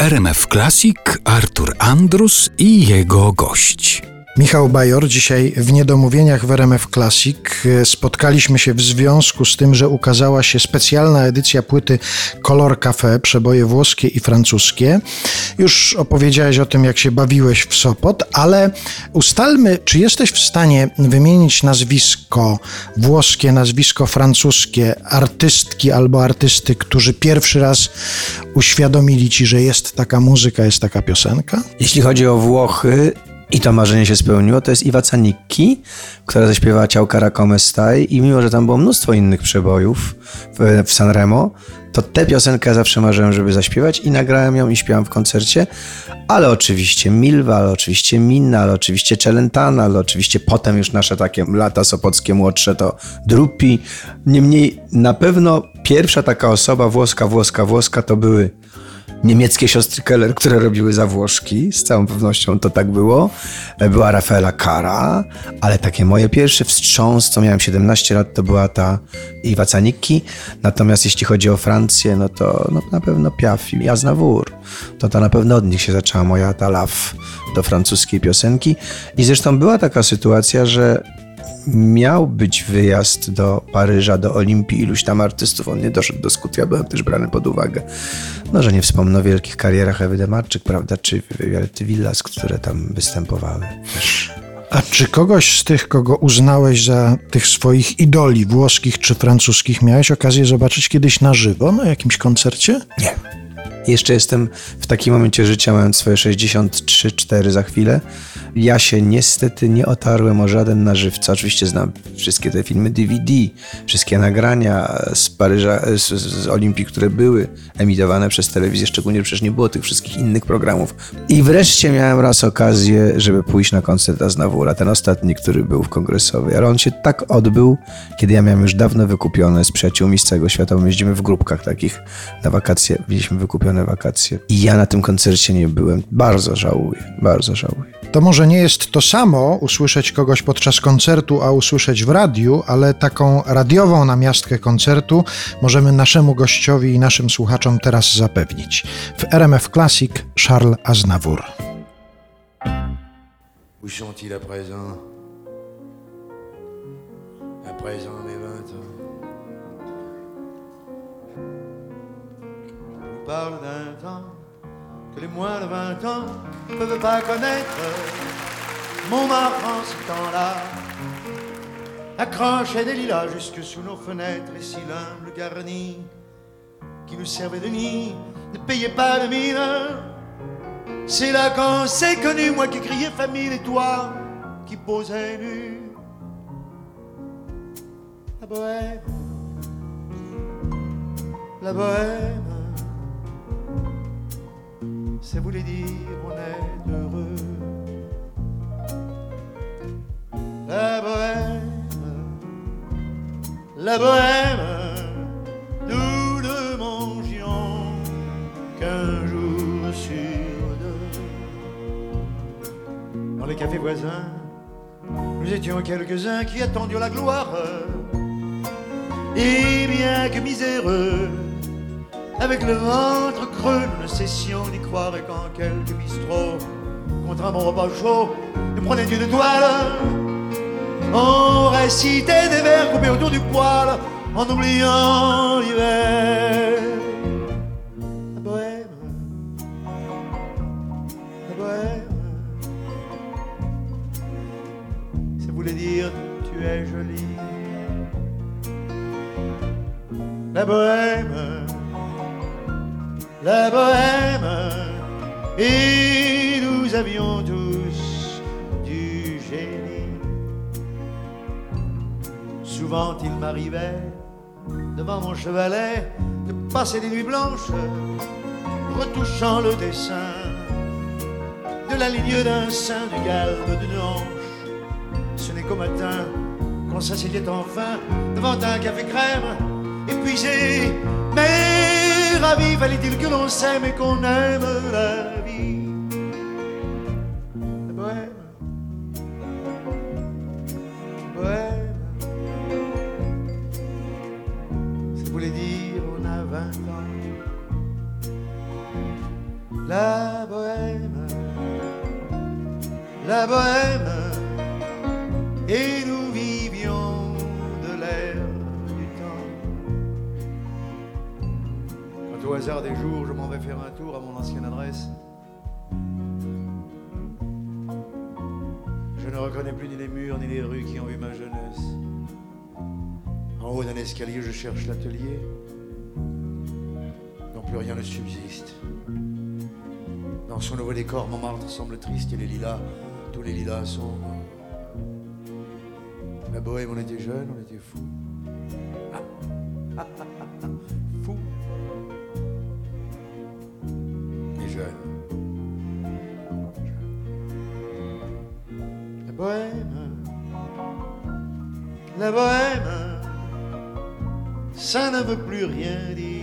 RMF Classic Artur Andrus i jego gość. Michał Bajor, dzisiaj w Niedomówieniach w RMF Classic spotkaliśmy się w związku z tym, że ukazała się specjalna edycja płyty Color Café, przeboje włoskie i francuskie. Już opowiedziałeś o tym, jak się bawiłeś w Sopot, ale ustalmy, czy jesteś w stanie wymienić nazwisko włoskie, nazwisko francuskie, artystki albo artysty, którzy pierwszy raz uświadomili ci, że jest taka muzyka, jest taka piosenka? Jeśli chodzi o Włochy, i to marzenie się spełniło. To jest Iwa Canicki, która zaśpiewała Ciałka Racome Staj i mimo, że tam było mnóstwo innych przebojów w, w Sanremo, to tę piosenkę zawsze marzyłem, żeby zaśpiewać i nagrałem ją i śpiewam w koncercie, ale oczywiście Milwa, ale oczywiście Minna, ale oczywiście Celentana, ale oczywiście potem już nasze takie lata sopockie młodsze to Drupi. Niemniej na pewno pierwsza taka osoba włoska, włoska, włoska to były niemieckie siostry Keller, które robiły zawłoszki, z całą pewnością to tak było. Była Rafaela Cara, ale takie moje pierwsze wstrząs, co miałem 17 lat, to była ta Iwa Canicki. Natomiast jeśli chodzi o Francję, no to no, na pewno Piaf i Aznavour. To to na pewno od nich się zaczęła moja ta love do francuskiej piosenki. I zresztą była taka sytuacja, że miał być wyjazd do Paryża, do Olimpii, iluś tam artystów, on nie doszedł do skutku, ja byłem też brany pod uwagę. No, że nie wspomnę o wielkich karierach Ewy Demarczyk, prawda, czy Violety Villas, które tam występowały. Też. A czy kogoś z tych, kogo uznałeś za tych swoich idoli włoskich czy francuskich, miałeś okazję zobaczyć kiedyś na żywo na jakimś koncercie? Nie. Jeszcze jestem w takim momencie życia, mając swoje 63-4 za chwilę. Ja się niestety nie otarłem o żaden na żywca. Oczywiście znam wszystkie te filmy DVD, wszystkie nagrania z Paryża, z, z Olimpii, które były emitowane przez telewizję, szczególnie przecież nie było tych wszystkich innych programów. I wreszcie miałem raz okazję, żeby pójść na koncert Aznawura, ten ostatni, który był w Kongresowej. Ale on się tak odbył, kiedy ja miałem już dawno wykupione z przyjaciółmi z całego świata, bo my jeździmy w grupkach takich na wakacje, mieliśmy wykupione wakacje. I ja na tym koncercie nie byłem. Bardzo żałuję, bardzo żałuję. To może nie jest to samo usłyszeć kogoś podczas koncertu, a usłyszeć w radiu, ale taką radiową namiastkę koncertu możemy naszemu gościowi i naszym słuchaczom teraz zapewnić. W RMF Classic Charles Aznavour. Où sont-ils à présent À présent mes parle d'un temps que les moins de vingt ans ne peuvent pas connaître. Montmartre en ce temps-là accrochait des lilas jusque sous nos fenêtres et si l'humble garni qui nous servait de nid ne payait pas de mine. C'est là qu'on s'est connu, moi qui criais famille et toi qui posais nu. La bohème, la bohème, dire on est heureux. La bohème, la bohème, nous ne mangions qu'un jour sur deux. Dans les cafés voisins, nous étions quelques-uns qui attendions la gloire. Et bien que miséreux, avec le ventre creux, nous ne cessions d'y croire et quand quelques bistrots, contre un bon repas chaud, nous prenaient une étoile. On récitait des vers coupés autour du poil en oubliant l'hiver. La bohème, la bohème, ça voulait dire tu es jolie. La bohème, la bohème, et nous avions tous du génie. Souvent il m'arrivait devant mon chevalet de passer des nuits blanches, touchant le dessin de la ligne d'un sein, du galbe d'une hanche. Ce n'est qu'au matin qu'on s'asseyait enfin devant un café crème, épuisé, mais ravi. Fallait-il que l'on s'aime et qu'on aime la vie? La bohème, bohème, ça voulait dire on a 20 ans. La bohème, la bohème, hasard des jours, je m'en vais faire un tour à mon ancienne adresse, je ne reconnais plus ni les murs ni les rues qui ont vu ma jeunesse. En haut d'un escalier, je cherche l'atelier, dont plus rien ne subsiste. Dans son nouveau décor, Montmartre semble triste et les lilas, tous les lilas sont morts. La bohème, on était jeunes, on était fous. fous. La bohème, ça ne veut plus rien dire.